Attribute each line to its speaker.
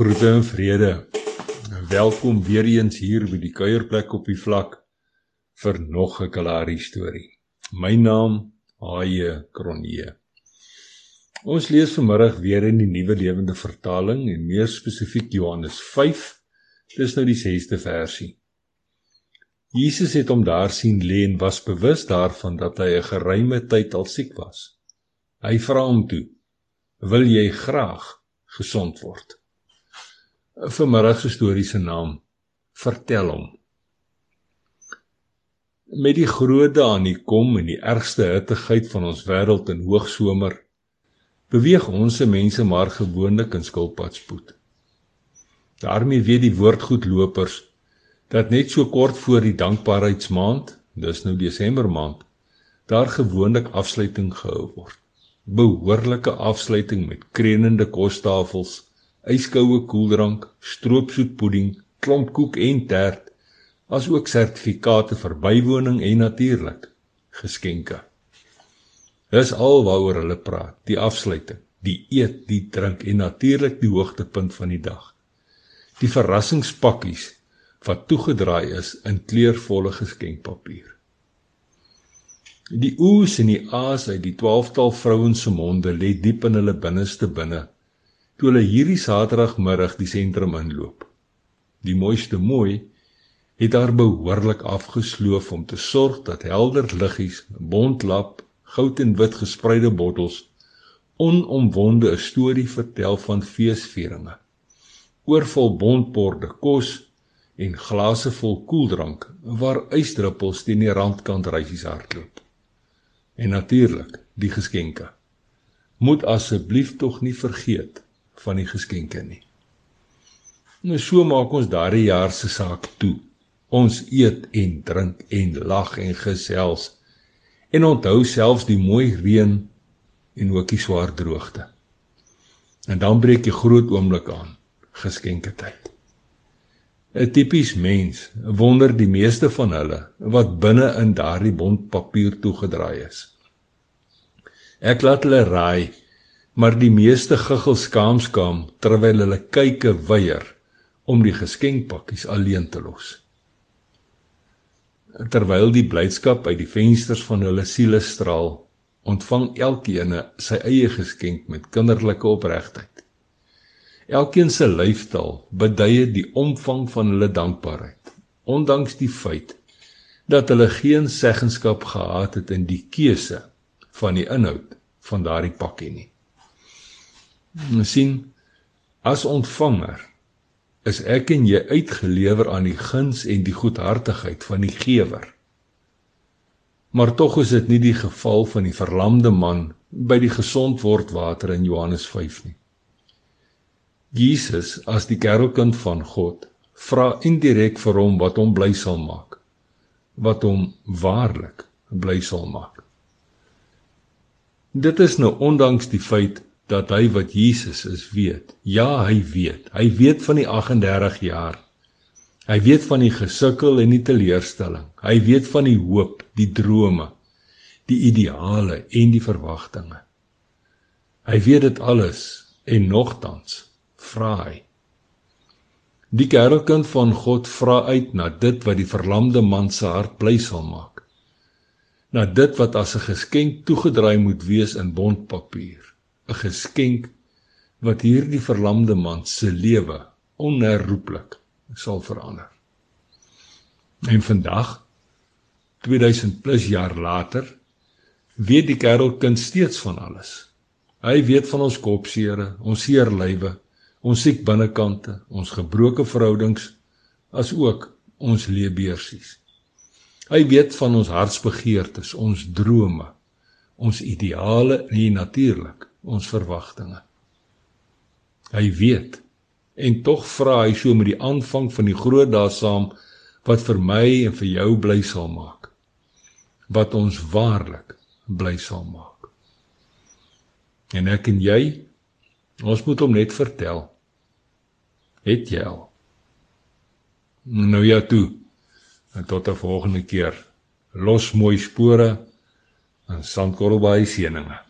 Speaker 1: Groete en vrede. Welkom weer eens hier by die kuierplek op die vlak vir nog 'n Kalahari storie. My naam Haie Kronje. Ons lees vanmiddag weer in die Nuwe Lewende Vertaling en meer spesifiek Johannes 5. Dis nou die 6de versie. Jesus het hom daar sien lê en was bewus daarvan dat hy 'n geruime tyd al siek was. Hy vra hom toe: "Wil jy graag gesond word?" Vanmiddag se storie se naam vertel hom. Met die groot dae aan die kom en die ergste hittegheid van ons wêreld in hoogsomer beweeg ons se mense maar gewoonlik in skilpadspoed. Daarmee weet die woordgoedlopers dat net so kort voor die dankbaarheidsmaand dis nou Desember maand daar gewoonlik afsluiting gehou word. Behoorlike afsluiting met krenende kostafels yskoue koeldrank, stroopsoetpudding, klompkoek en tert, asook sertifikate vir bywoning en natuurlik geskenke. Dis al waaroor hulle praat, die afsluiting, die eet, die drink en natuurlik die hoogtepunt van die dag. Die verrassingspakkies wat toegedraai is in kleurvolle geskenkpapier. Die oes en die aas uit die 12tal vrouens se monde lê diep in hulle binneste binne toe hulle hierdie Saterdagmiddag die sentrum inloop. Die mooiste mooi het daar behoorlik afgesloof om te sorg dat helder liggies, bontlap, goud en wit gespreide bottels onomwonde 'n storie vertel van feesvieringe. Oorvol bontborde kos en glase vol koeldrank waar ysdruppels teen die randkant reisies hardloop. En natuurlik, die geskenke. Moet asseblief tog nie vergeet van die geskenke nie. Nou so maak ons daardie jaar se saak toe. Ons eet en drink en lag en gesels en onthou selfs die mooi reën en ook die swaar droogte. En dan breek die groot oomblik aan, geskenke tyd. 'n Tipies mens wonder die meeste van hulle wat binne in daardie bont papier toegedraai is. Ek laat hulle raai maar die meeste guggel skaamskaam terwyl hulle kyke weier om die geskenkpakkies alleen te los. Terwyl die blydskap uit die vensters van hulle siele straal, ontvang elkeen sy eie geskenk met kinderlike opregtheid. Elkeen se lyfstaal beduie die omvang van hulle dankbaarheid, ondanks die feit dat hulle geen seggenskap gehad het in die keuse van die inhoud van daardie pakkie nie. Ons sien as ontvanger is ek en jy uitgelewer aan die guns en die goedhartigheid van die gewer. Maar tog is dit nie die geval van die verlamde man by die gesondwordwater in Johannes 5 nie. Jesus as die kerelkind van God vra indirek vir hom wat hom bly sal maak. Wat hom waarlik bly sal maak. Dit is nou ondanks die feit dat hy wat Jesus is weet. Ja, hy weet. Hy weet van die 38 jaar. Hy weet van die gesukkel en die teleurstelling. Hy weet van die hoop, die drome, die ideale en die verwagtinge. Hy weet dit alles en nogtans vra hy. Die kerkkind van God vra uit na dit wat die verlamde man se hart bly sal maak. Na dit wat as 'n geskenk toegedraai moet wees in bondpapier 'n geskenk wat hierdie verlamde man se lewe onherroepelik sal verander. En vandag 2000 plus jaar later weet die kerelkind steeds van alles. Hy weet van ons kopseere, ons seer lywe, ons siek binnekante, ons gebroke verhoudings as ook ons leebeursies. Hy weet van ons hartsbegeertes, ons drome, ons ideale en natuurlik ons verwagtinge. Hy weet en tog vra hy so met die aanvang van die groot dae saam wat vir my en vir jou bly sal maak. Wat ons waarlik bly sal maak. En ek en jy ons moet hom net vertel. Het jy al? Nou ja toe. En tot 'n volgende keer. Los mooi spore en sandkorrel by seëninge.